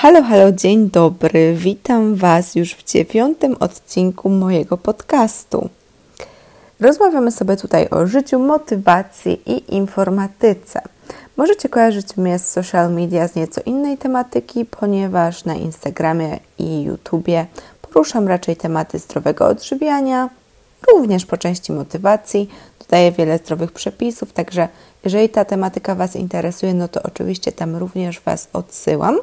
Halo, halo, dzień dobry. Witam Was już w dziewiątym odcinku mojego podcastu. Rozmawiamy sobie tutaj o życiu, motywacji i informatyce. Możecie kojarzyć mnie z social media z nieco innej tematyki, ponieważ na Instagramie i YouTubie poruszam raczej tematy zdrowego odżywiania, również po części motywacji. Dodaję wiele zdrowych przepisów, także jeżeli ta tematyka Was interesuje, no to oczywiście tam również Was odsyłam.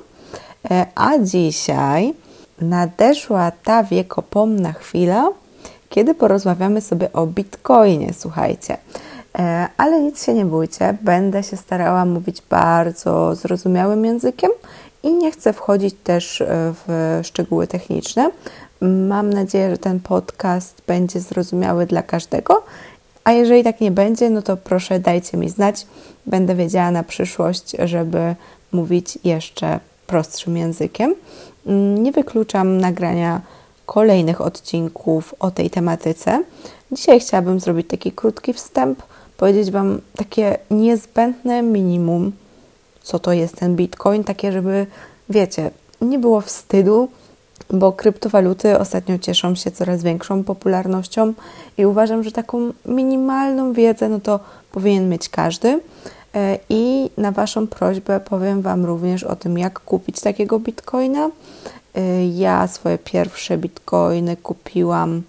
E, a dzisiaj nadeszła ta wiekopomna chwila, kiedy porozmawiamy sobie o Bitcoinie, słuchajcie. E, ale nic się nie bójcie, będę się starała mówić bardzo zrozumiałym językiem i nie chcę wchodzić też e, w szczegóły techniczne. Mam nadzieję, że ten podcast będzie zrozumiały dla każdego. A jeżeli tak nie będzie, no to proszę dajcie mi znać. Będę wiedziała na przyszłość, żeby mówić jeszcze prostszym językiem. Mm, nie wykluczam nagrania kolejnych odcinków o tej tematyce. Dzisiaj chciałabym zrobić taki krótki wstęp, powiedzieć Wam takie niezbędne minimum, co to jest ten Bitcoin, takie, żeby, wiecie, nie było wstydu, bo kryptowaluty ostatnio cieszą się coraz większą popularnością i uważam, że taką minimalną wiedzę, no to powinien mieć każdy. E, I na Waszą prośbę powiem Wam również o tym, jak kupić takiego bitcoina. E, ja swoje pierwsze bitcoiny kupiłam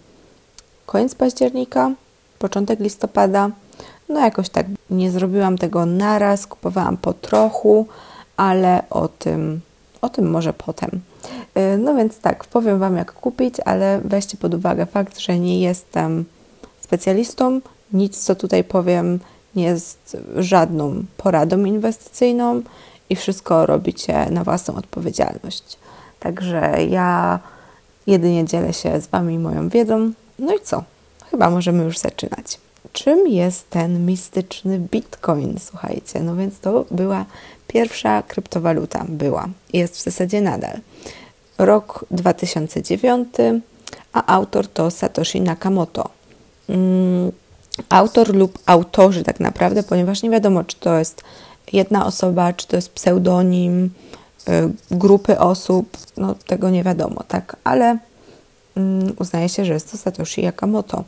koniec października, początek listopada. No jakoś tak nie zrobiłam tego naraz, kupowałam po trochu, ale o tym, o tym może potem. E, no więc tak, powiem Wam jak kupić, ale weźcie pod uwagę fakt, że nie jestem specjalistą. Nic, co tutaj powiem, nie jest żadną poradą inwestycyjną i wszystko robicie na własną odpowiedzialność. Także ja jedynie dzielę się z Wami moją wiedzą. No i co? Chyba możemy już zaczynać. Czym jest ten mistyczny bitcoin? Słuchajcie, no więc to była pierwsza kryptowaluta. Była. Jest w zasadzie nadal. Rok 2009, a autor to Satoshi Nakamoto. Mm, autor lub autorzy tak naprawdę, ponieważ nie wiadomo, czy to jest jedna osoba, czy to jest pseudonim y, grupy osób, no tego nie wiadomo, tak, ale mm, uznaje się, że jest to Satoshi Nakamoto.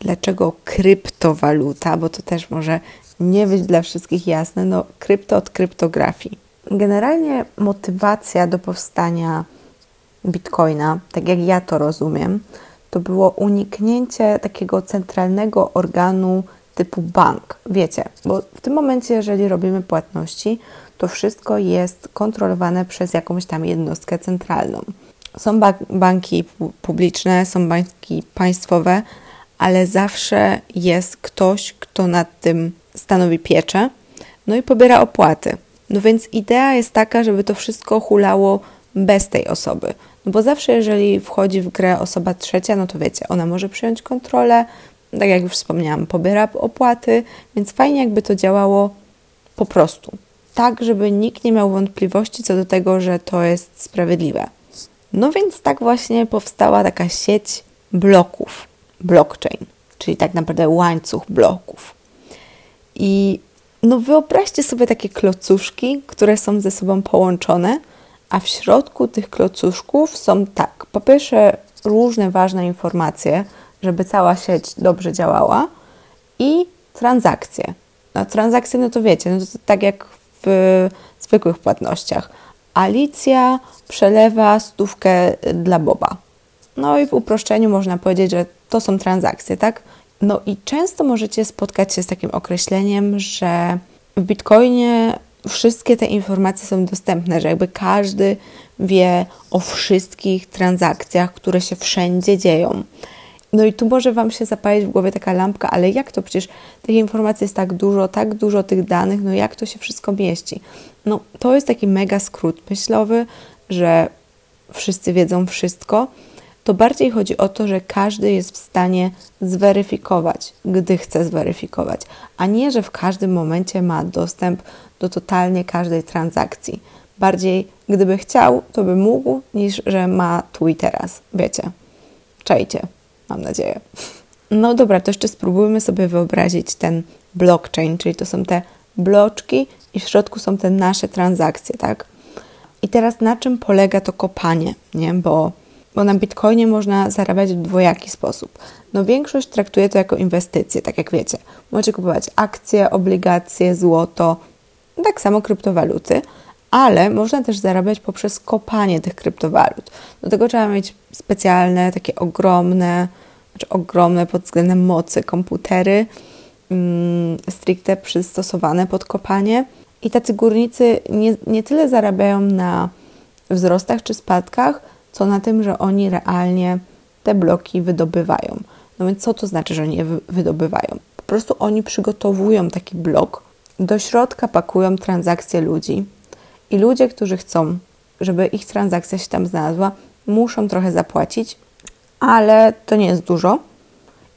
Dlaczego kryptowaluta? Bo to też może nie być dla wszystkich jasne, no krypto od kryptografii. Generalnie motywacja do powstania bitcoina, tak jak ja to rozumiem, to było uniknięcie takiego centralnego organu typu bank. Wiecie, bo w tym momencie, jeżeli robimy płatności, to wszystko jest kontrolowane przez jakąś tam jednostkę centralną. Są ba banki publiczne, są banki państwowe, ale zawsze jest ktoś, kto nad tym stanowi pieczę, no i pobiera opłaty. No więc idea jest taka, żeby to wszystko hulało bez tej osoby. No bo zawsze, jeżeli wchodzi w grę osoba trzecia, no to wiecie, ona może przyjąć kontrolę, tak jak już wspomniałam, pobiera opłaty, więc fajnie jakby to działało po prostu. Tak, żeby nikt nie miał wątpliwości co do tego, że to jest sprawiedliwe. No więc tak właśnie powstała taka sieć bloków, blockchain, czyli tak naprawdę łańcuch bloków. I no wyobraźcie sobie takie klocuszki, które są ze sobą połączone – a w środku tych klocuszków są tak, po pierwsze różne ważne informacje, żeby cała sieć dobrze działała i transakcje. No, transakcje, no to wiecie, no to tak jak w zwykłych płatnościach. Alicja przelewa stówkę dla Boba. No i w uproszczeniu można powiedzieć, że to są transakcje, tak? No i często możecie spotkać się z takim określeniem, że w Bitcoinie wszystkie te informacje są dostępne, że jakby każdy wie o wszystkich transakcjach, które się wszędzie dzieją. No i tu może Wam się zapalić w głowie taka lampka, ale jak to przecież tych informacji jest tak dużo, tak dużo tych danych, no jak to się wszystko mieści? No to jest taki mega skrót myślowy, że wszyscy wiedzą wszystko, to bardziej chodzi o to, że każdy jest w stanie zweryfikować, gdy chce zweryfikować, a nie, że w każdym momencie ma dostęp do totalnie każdej transakcji. Bardziej, gdyby chciał, to by mógł, niż że ma tu i teraz. Wiecie, czajcie, mam nadzieję. No dobra, to jeszcze spróbujmy sobie wyobrazić ten blockchain, czyli to są te bloczki i w środku są te nasze transakcje, tak? I teraz na czym polega to kopanie, nie? Bo, bo na Bitcoinie można zarabiać w dwojaki sposób. No większość traktuje to jako inwestycje, tak jak wiecie. Możecie kupować akcje, obligacje, złoto, tak samo kryptowaluty, ale można też zarabiać poprzez kopanie tych kryptowalut. Do tego trzeba mieć specjalne, takie ogromne, znaczy ogromne pod względem mocy komputery, mm, stricte przystosowane pod kopanie. I tacy górnicy nie, nie tyle zarabiają na wzrostach czy spadkach, co na tym, że oni realnie te bloki wydobywają. No więc co to znaczy, że oni je wydobywają? Po prostu oni przygotowują taki blok, do środka pakują transakcje ludzi. I ludzie, którzy chcą, żeby ich transakcja się tam znalazła, muszą trochę zapłacić, ale to nie jest dużo.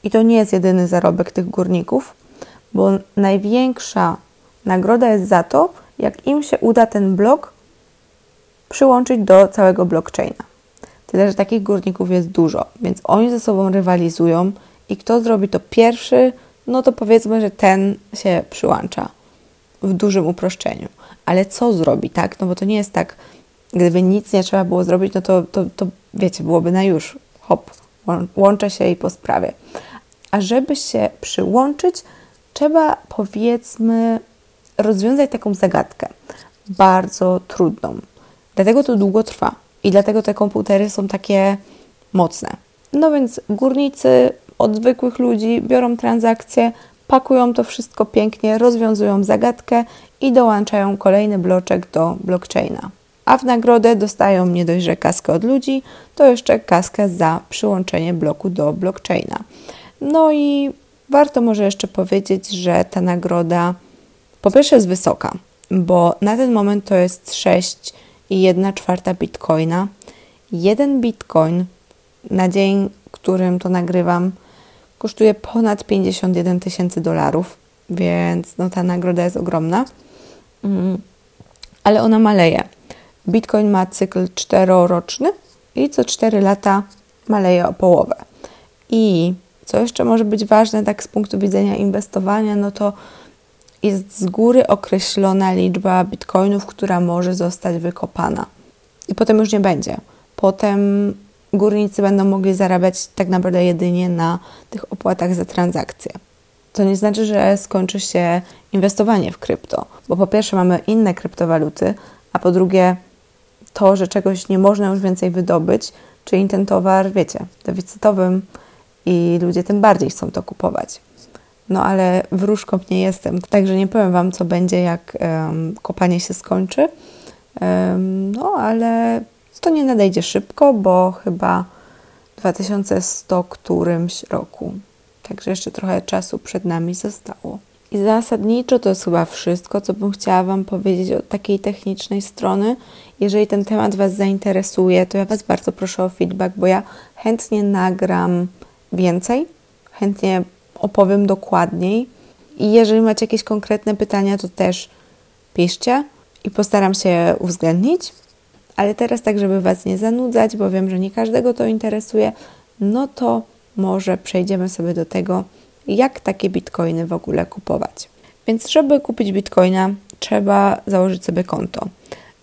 I to nie jest jedyny zarobek tych górników, bo największa nagroda jest za to, jak im się uda ten blok przyłączyć do całego blockchaina. Tyle, że takich górników jest dużo, więc oni ze sobą rywalizują i kto zrobi to pierwszy, no to powiedzmy, że ten się przyłącza w dużym uproszczeniu. Ale co zrobi, tak? No bo to nie jest tak, gdyby nic nie trzeba było zrobić, no to, to, to wiecie, byłoby na już, hop, łączę się i po sprawie. A żeby się przyłączyć, trzeba powiedzmy rozwiązać taką zagadkę, bardzo trudną. Dlatego to długo trwa i dlatego te komputery są takie mocne. No więc górnicy od zwykłych ludzi biorą transakcje, pakują to wszystko pięknie, rozwiązują zagadkę i dołączają kolejny bloczek do blockchaina. A w nagrodę dostają nie dość, że kaskę od ludzi, to jeszcze kaskę za przyłączenie bloku do blockchaina. No i warto może jeszcze powiedzieć, że ta nagroda po pierwsze jest wysoka, bo na ten moment to jest 6,1 czwarta bitcoina. Jeden bitcoin na dzień, którym to nagrywam, kosztuje ponad 51 tysięcy dolarów, więc no, ta nagroda jest ogromna. Mm, ale ona maleje. Bitcoin ma cykl czteroroczny i co 4 lata maleje o połowę. I co jeszcze może być ważne, tak z punktu widzenia inwestowania, no to jest z góry określona liczba bitcoinów, która może zostać wykopana. I potem już nie będzie. Potem górnicy będą mogli zarabiać tak naprawdę jedynie na tych opłatach za transakcje. To nie znaczy, że skończy się inwestowanie w krypto, bo po pierwsze mamy inne kryptowaluty, a po drugie to, że czegoś nie można już więcej wydobyć, czyli ten towar, wiecie, deficytowym i ludzie tym bardziej chcą to kupować. No ale wróżką nie jestem, także nie powiem Wam, co będzie, jak um, kopanie się skończy. Um, no ale to nie nadejdzie szybko, bo chyba 2100 którymś roku. Także jeszcze trochę czasu przed nami zostało. I zasadniczo to jest chyba wszystko, co bym chciała Wam powiedzieć od takiej technicznej strony. Jeżeli ten temat Was zainteresuje, to ja Was bardzo proszę o feedback, bo ja chętnie nagram więcej, chętnie opowiem dokładniej. I jeżeli macie jakieś konkretne pytania, to też piszcie i postaram się uwzględnić. Ale teraz, tak, żeby Was nie zanudzać, bo wiem, że nie każdego to interesuje, no to może przejdziemy sobie do tego, jak takie bitcoiny w ogóle kupować. Więc, żeby kupić bitcoina, trzeba założyć sobie konto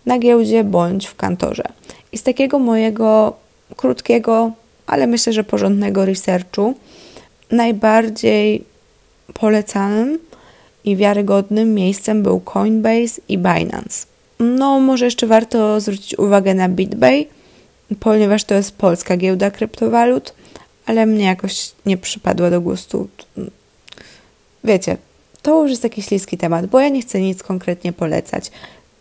na giełdzie bądź w kantorze. I z takiego mojego krótkiego, ale myślę, że porządnego researchu, najbardziej polecanym i wiarygodnym miejscem był Coinbase i Binance. No, może jeszcze warto zwrócić uwagę na BitBay, ponieważ to jest polska giełda kryptowalut, ale mnie jakoś nie przypadła do gustu. Wiecie, to już jest taki śliski temat, bo ja nie chcę nic konkretnie polecać.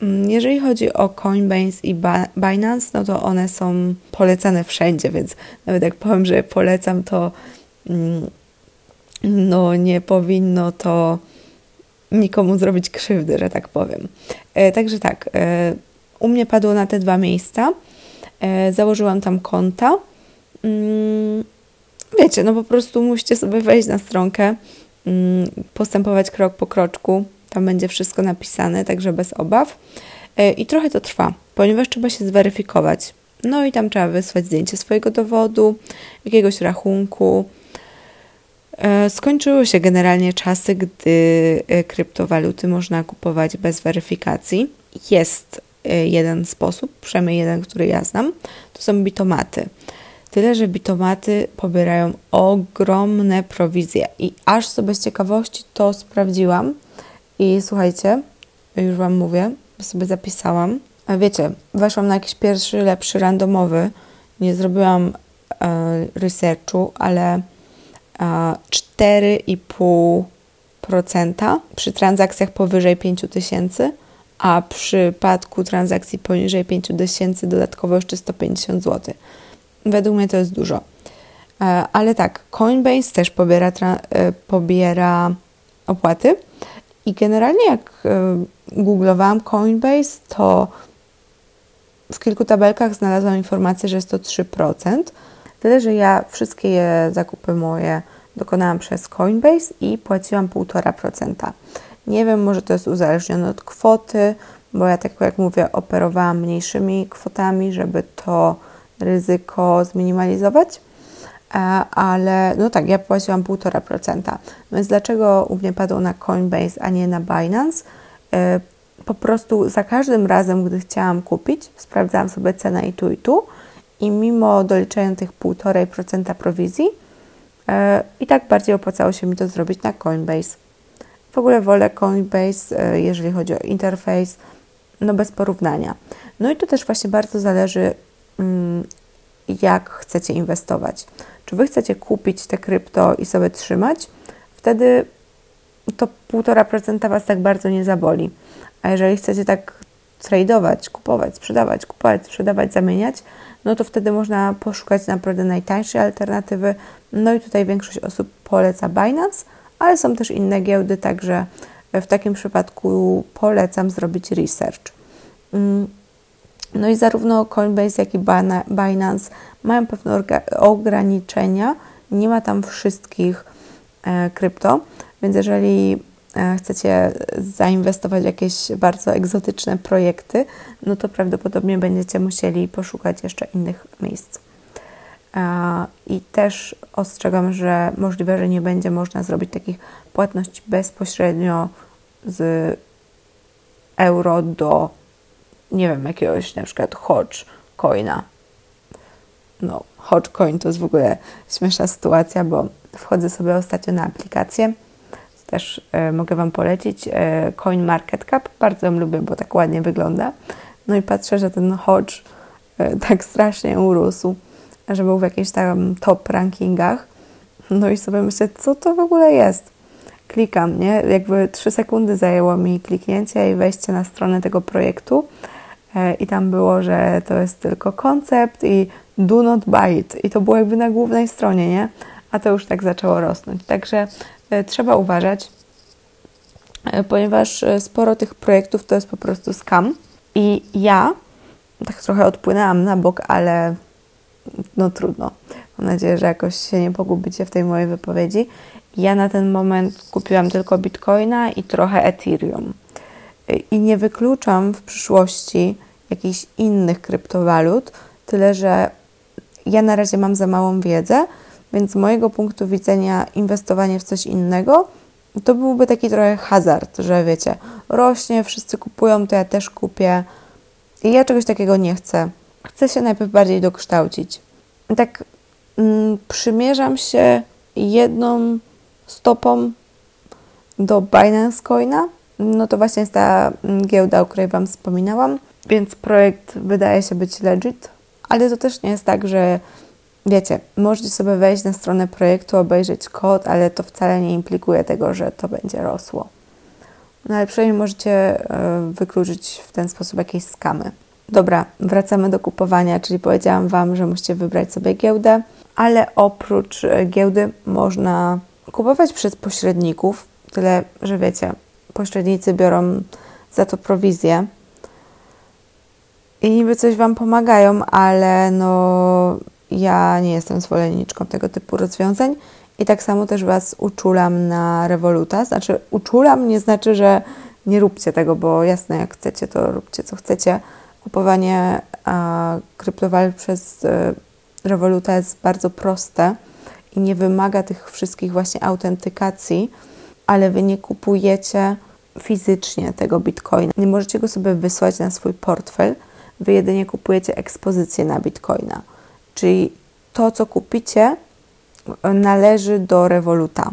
Mm, jeżeli chodzi o Coinbase i Binance, no to one są polecane wszędzie, więc nawet jak powiem, że polecam, to mm, no nie powinno to nikomu zrobić krzywdy, że tak powiem. E, także tak, e, u mnie padło na te dwa miejsca. E, założyłam tam konta. Mm, wiecie, no po prostu musicie sobie wejść na stronkę, mm, postępować krok po kroczku. Tam będzie wszystko napisane, także bez obaw. I trochę to trwa, ponieważ trzeba się zweryfikować. No i tam trzeba wysłać zdjęcie swojego dowodu, jakiegoś rachunku, skończyły się generalnie czasy, gdy e, kryptowaluty można kupować bez weryfikacji. Jest jeden sposób, przynajmniej jeden, który ja znam, to są bitomaty. Tyle, że bitomaty pobierają ogromne prowizje i aż sobie z ciekawości to sprawdziłam i słuchajcie, już Wam mówię, sobie zapisałam. A wiecie, weszłam na jakiś pierwszy, lepszy, randomowy, nie zrobiłam e, researchu, ale e, 4,5% przy transakcjach powyżej 5000, a w przypadku transakcji poniżej 5000 dodatkowo jeszcze 150 zł. Według mnie to jest dużo. E, ale tak, Coinbase też pobiera, e, pobiera opłaty. I generalnie jak e, googlowałam Coinbase, to w kilku tabelkach znalazłam informację, że jest to 3%. Tyle, że ja wszystkie zakupy moje dokonałam przez Coinbase i płaciłam 1,5%. Nie wiem, może to jest uzależnione od kwoty, bo ja tak jak mówię, operowałam mniejszymi kwotami, żeby to ryzyko zminimalizować. E, ale no tak, ja płaciłam 1,5%. Więc dlaczego u mnie padło na Coinbase, a nie na Binance? E, po prostu za każdym razem, gdy chciałam kupić, sprawdzałam sobie cenę i tu i tu i mimo doliczenia tych 1,5% prowizji, e, i tak bardziej opłacało się mi to zrobić na Coinbase. W ogóle wolę Coinbase, jeżeli chodzi o interfejs, no bez porównania. No i to też właśnie bardzo zależy, mm, jak chcecie inwestować. Czy Wy chcecie kupić te krypto i sobie trzymać? Wtedy to 1,5% Was tak bardzo nie zaboli. A jeżeli chcecie tak tradować, kupować, sprzedawać, kupować, sprzedawać, zamieniać, no to wtedy można poszukać naprawdę najtańszej alternatywy. No i tutaj większość osób poleca Binance, ale są też inne giełdy, także w takim przypadku polecam zrobić research. Mm, no i zarówno Coinbase, jak i Binance mają pewne ograniczenia. Nie ma tam wszystkich e, krypto, więc jeżeli chcecie zainwestować w jakieś bardzo egzotyczne projekty, no to prawdopodobnie będziecie musieli poszukać jeszcze innych miejsc. E, I też ostrzegam, że możliwe, że nie będzie można zrobić takich płatności bezpośrednio z euro do nie wiem, jakiegoś na przykład Hodge coina. No, Hodge coin to jest w ogóle śmieszna sytuacja, bo wchodzę sobie ostatnio na aplikację. Też e, mogę Wam polecić e, Coin Market Cap. Bardzo ją lubię, bo tak ładnie wygląda. No i patrzę, że ten Hodge e, tak strasznie urósł, że był w jakichś tam top rankingach. No i sobie myślę, co to w ogóle jest? Klikam, nie? Jakby 3 sekundy zajęło mi kliknięcie i wejście na stronę tego projektu. I tam było, że to jest tylko koncept i do not buy it. I to było jakby na głównej stronie, nie? A to już tak zaczęło rosnąć. Także trzeba uważać, e, ponieważ sporo tych projektów to jest po prostu scam. I ja tak trochę odpłynęłam na bok, ale no trudno. Mam nadzieję, że jakoś się nie pogubicie w tej mojej wypowiedzi. Ja na ten moment kupiłam tylko Bitcoina i trochę Ethereum. I nie wykluczam w przyszłości jakichś innych kryptowalut, tyle że ja na razie mam za małą wiedzę, więc z mojego punktu widzenia inwestowanie w coś innego to byłby taki trochę hazard, że wiecie, rośnie, wszyscy kupują, to ja też kupię. I ja czegoś takiego nie chcę. Chcę się najpierw bardziej dokształcić. Tak mm, przymierzam się jedną stopą do Binance Coina. No to właśnie jest ta mm, giełda, o której Wam wspominałam. Więc projekt wydaje się być legit, ale to też nie jest tak, że wiecie, możecie sobie wejść na stronę projektu, obejrzeć kod, ale to wcale nie implikuje tego, że to będzie rosło. No ale przynajmniej możecie e, wykluczyć w ten sposób jakieś skamy. Dobra, wracamy do kupowania, czyli powiedziałam Wam, że musicie wybrać sobie giełdę, ale oprócz e, giełdy można kupować przez pośredników, tyle, że wiecie, pośrednicy biorą za to prowizję, i niby coś Wam pomagają, ale no ja nie jestem zwolenniczką tego typu rozwiązań i tak samo też Was uczulam na rewoluta. Znaczy, uczulam nie znaczy, że nie róbcie tego, bo jasne, jak chcecie, to róbcie co chcecie. Kupowanie a, kryptowalut przez y, rewoluta jest bardzo proste i nie wymaga tych wszystkich właśnie autentykacji, ale Wy nie kupujecie fizycznie tego bitcoina. Nie możecie go sobie wysłać na swój portfel, wy jedynie kupujecie ekspozycję na bitcoina. Czyli to, co kupicie, należy do Revoluta.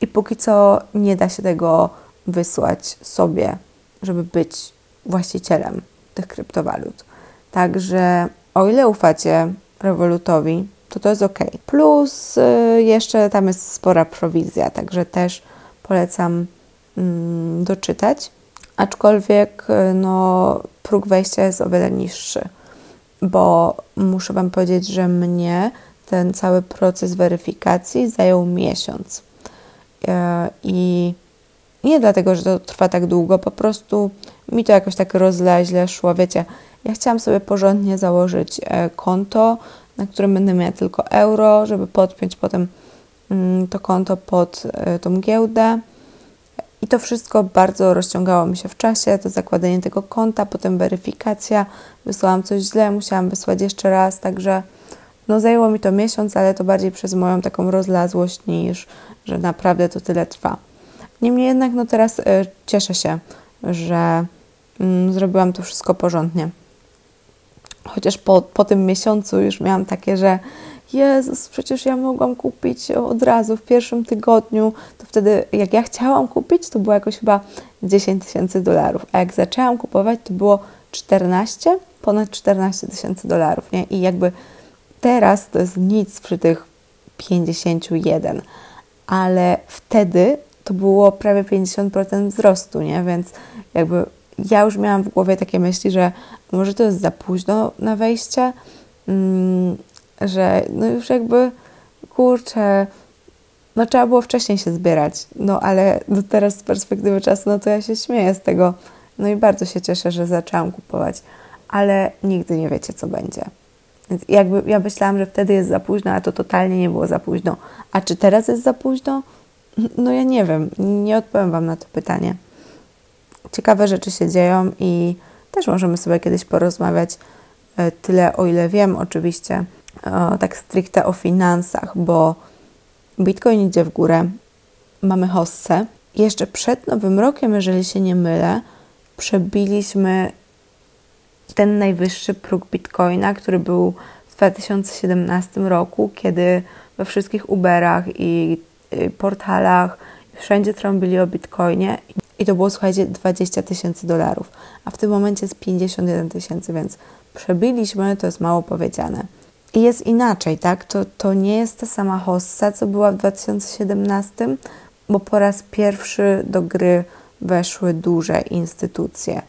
I póki co nie da się tego wysłać sobie, żeby być właścicielem tych kryptowalut. Także o ile ufacie Revolutowi, to to jest ok. Plus y, jeszcze tam jest spora prowizja, także też polecam mm, doczytać. Aczkolwiek y, no, próg wejścia jest o wiele niższy, bo muszę Wam powiedzieć, że mnie ten cały proces weryfikacji zajął miesiąc. Y, I nie dlatego, że to trwa tak długo, po prostu mi to jakoś tak rozleźle szło. Wiecie, ja chciałam sobie porządnie założyć e, konto, na którym będę miała tylko euro, żeby podpiąć potem mm, to konto pod e, tą giełdę. I to wszystko bardzo rozciągało mi się w czasie, to zakładanie tego konta, potem weryfikacja, wysłałam coś źle, musiałam wysłać jeszcze raz, także no zajęło mi to miesiąc, ale to bardziej przez moją taką rozlazłość niż, że naprawdę to tyle trwa. Niemniej jednak no teraz y, cieszę się, że y, zrobiłam to wszystko porządnie. Chociaż po, po tym miesiącu już miałam takie, że Jezus, przecież ja mogłam kupić od razu w pierwszym tygodniu. To wtedy, jak ja chciałam kupić, to było jakoś chyba 10 tysięcy dolarów. A jak zaczęłam kupować, to było 14, ponad 14 tysięcy dolarów. Nie? I jakby teraz to jest nic przy tych 51. Ale wtedy to było prawie 50% wzrostu, nie? Więc jakby ja już miałam w głowie takie myśli, że może to jest za późno na wejście, mm, że no już jakby kurczę, no trzeba było wcześniej się zbierać, no ale no teraz z perspektywy czasu, no to ja się śmieję z tego, no i bardzo się cieszę, że zaczęłam kupować, ale nigdy nie wiecie, co będzie. Więc jakby ja myślałam, że wtedy jest za późno, a to totalnie nie było za późno. A czy teraz jest za późno? No ja nie wiem, nie odpowiem Wam na to pytanie. Ciekawe rzeczy się dzieją i też możemy sobie kiedyś porozmawiać e, tyle, o ile wiem, oczywiście, tak stricte o finansach, bo Bitcoin idzie w górę, mamy hossę. Jeszcze przed Nowym Rokiem, jeżeli się nie mylę, przebiliśmy ten najwyższy próg Bitcoina, który był w 2017 roku, kiedy we wszystkich Uberach i Y, portalach, wszędzie trąbili o bitcoinie i to było, słuchajcie, 20 tysięcy dolarów, a w tym momencie jest 51 tysięcy, więc przebiliśmy, to jest mało powiedziane. Jest inaczej, tak? To, to nie jest ta sama hossa, co była w 2017, bo po raz pierwszy do gry weszły duże instytucje.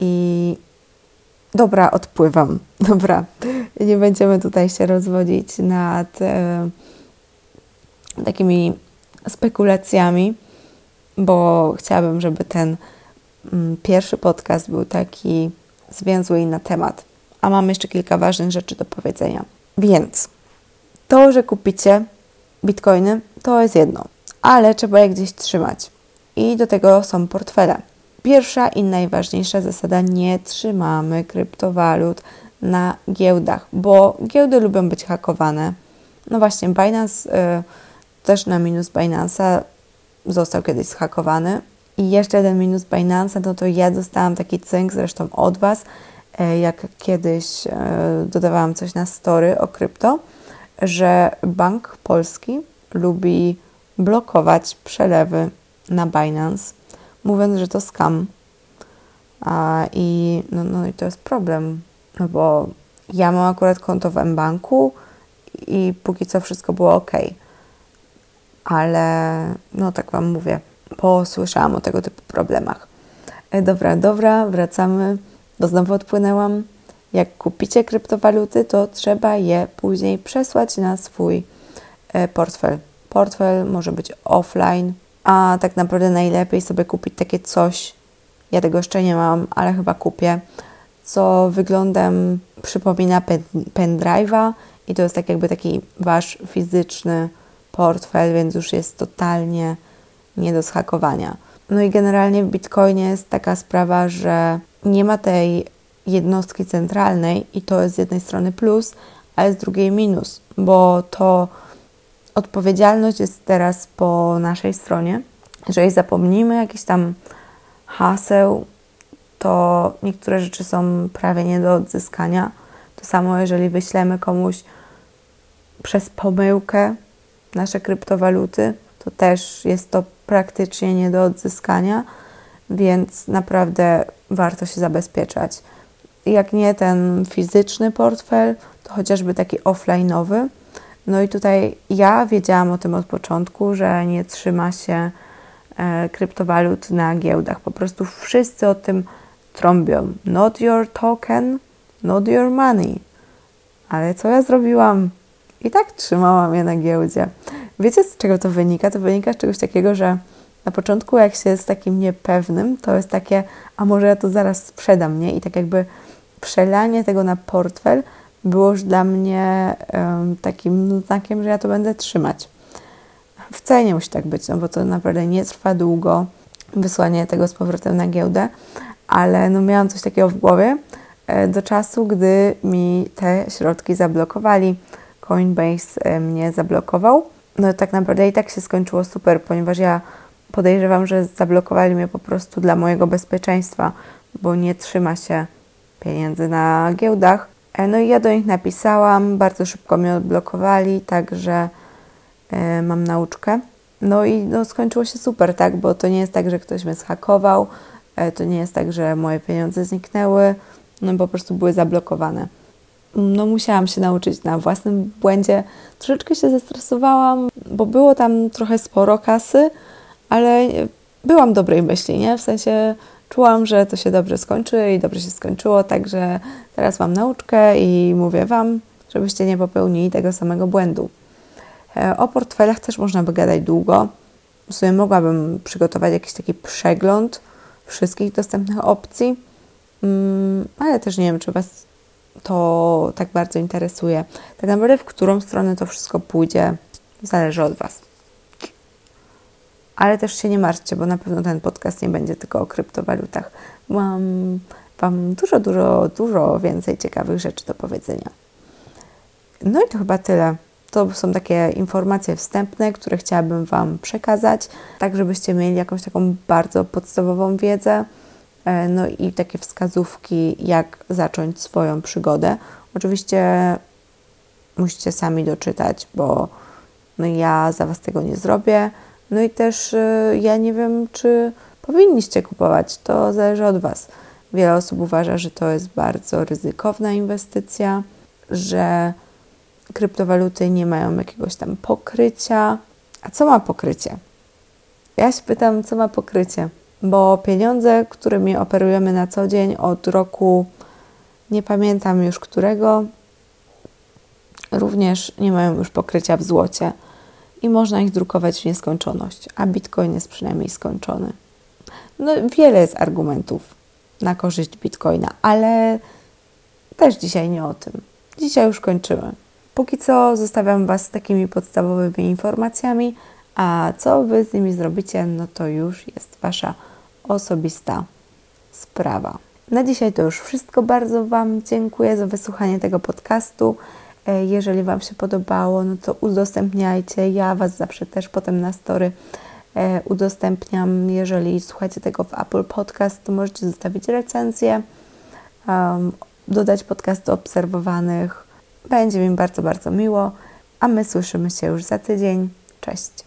I dobra, odpływam. Dobra, nie będziemy tutaj się rozwodzić nad. Yy, takimi spekulacjami, bo chciałabym, żeby ten mm, pierwszy podcast był taki zwięzły i na temat. A mam jeszcze kilka ważnych rzeczy do powiedzenia. Więc to, że kupicie bitcoiny, to jest jedno, ale trzeba je gdzieś trzymać. I do tego są portfele. Pierwsza i najważniejsza zasada: nie trzymamy kryptowalut na giełdach, bo giełdy lubią być hakowane. No właśnie, Binance. Yy, też na minus Binance'a został kiedyś zhakowany. I jeszcze jeden minus Binance'a, no to ja dostałam taki cynk zresztą od Was, jak kiedyś e, dodawałam coś na story o krypto, że Bank Polski lubi blokować przelewy na Binance, mówiąc, że to scam. A, I no, no i to jest problem, no bo ja mam akurat konto w mBanku i póki co wszystko było ok ale no tak Wam mówię, posłyszałam o tego typu problemach. E, dobra, dobra, wracamy, bo znowu odpłynęłam. Jak kupicie kryptowaluty, to trzeba je później przesłać na swój e, portfel. Portfel może być offline, a tak naprawdę najlepiej sobie kupić takie coś, ja tego jeszcze nie mam, ale chyba kupię, co wyglądem przypomina pen, pendrive'a i to jest tak jakby taki wasz fizyczny portfel, więc już jest totalnie nie do schakowania. No i generalnie w Bitcoinie jest taka sprawa, że nie ma tej jednostki centralnej i to jest z jednej strony plus, a z drugiej minus, bo to odpowiedzialność jest teraz po naszej stronie, Jeżeli zapomnimy jakiś tam haseł, to niektóre rzeczy są prawie nie do odzyskania. To samo, jeżeli wyślemy komuś przez pomyłkę nasze kryptowaluty, to też jest to praktycznie nie do odzyskania, więc naprawdę warto się zabezpieczać. Jak nie ten fizyczny portfel, to chociażby taki offline'owy. No i tutaj ja wiedziałam o tym od początku, że nie trzyma się e, kryptowalut na giełdach. Po prostu wszyscy o tym trąbią. Not your token, not your money. Ale co ja zrobiłam? I tak trzymałam je na giełdzie. Wiecie, z czego to wynika? To wynika z czegoś takiego, że na początku, jak się jest takim niepewnym, to jest takie, a może ja to zaraz sprzedam, nie? I tak jakby przelanie tego na portfel było już dla mnie um, takim znakiem, że ja to będę trzymać. Wcale nie musi tak być, no bo to naprawdę nie trwa długo wysłanie tego z powrotem na giełdę, ale no miałam coś takiego w głowie e, do czasu, gdy mi te środki zablokowali. Coinbase e, mnie zablokował. No tak naprawdę i tak się skończyło super, ponieważ ja podejrzewam, że zablokowali mnie po prostu dla mojego bezpieczeństwa, bo nie trzyma się pieniędzy na giełdach. E, no i ja do nich napisałam, bardzo szybko mnie odblokowali, także e, mam nauczkę. No i no, skończyło się super, tak, bo to nie jest tak, że ktoś mnie zhakował, e, to nie jest tak, że moje pieniądze zniknęły, no po prostu były zablokowane. No musiałam się nauczyć na własnym błędzie. Troszeczkę się zestresowałam, bo było tam trochę sporo kasy, ale byłam dobrej myśli, nie? W sensie czułam, że to się dobrze skończy i dobrze się skończyło, także teraz mam nauczkę i mówię Wam, żebyście nie popełnili tego samego błędu. E, o portfelach też można by gadać długo. W sumie mogłabym przygotować jakiś taki przegląd wszystkich dostępnych opcji, mm, ale też nie wiem, czy Was to tak bardzo interesuje. Tak naprawdę, w którą stronę to wszystko pójdzie, zależy od Was. Ale też się nie martwcie, bo na pewno ten podcast nie będzie tylko o kryptowalutach. Mam Wam dużo, dużo, dużo więcej ciekawych rzeczy do powiedzenia. No i to chyba tyle. To są takie informacje wstępne, które chciałabym Wam przekazać, tak żebyście mieli jakąś taką bardzo podstawową wiedzę, e, no i takie wskazówki, jak zacząć swoją przygodę. Oczywiście musicie sami doczytać, bo no ja za Was tego nie zrobię. No i też y, ja nie wiem, czy powinniście kupować. To zależy od Was. Wiele osób uważa, że to jest bardzo ryzykowna inwestycja, że kryptowaluty nie mają jakiegoś tam pokrycia. A co ma pokrycie? Ja się pytam, co ma pokrycie, bo pieniądze, którymi operujemy na co dzień od roku, nie pamiętam już którego, również nie mają już pokrycia w złocie i można ich drukować w nieskończoność, a Bitcoin jest przynajmniej skończony. No, wiele jest argumentów na korzyść Bitcoina, ale też dzisiaj nie o tym. Dzisiaj już kończymy. Póki co zostawiam Was z takimi podstawowymi informacjami, a co Wy z nimi zrobicie, no to już jest Wasza osobista sprawa. Na dzisiaj to już wszystko. Bardzo Wam dziękuję za wysłuchanie tego podcastu. E, jeżeli Wam się podobało, no to udostępniajcie. Ja Was zawsze też potem na story e, udostępniam. Jeżeli słuchacie tego w Apple Podcast, to możecie zostawić recenzję, um, dodać podcast do obserwowanych. Będzie mi bardzo, bardzo miło. A my słyszymy się już za tydzień. Cześć.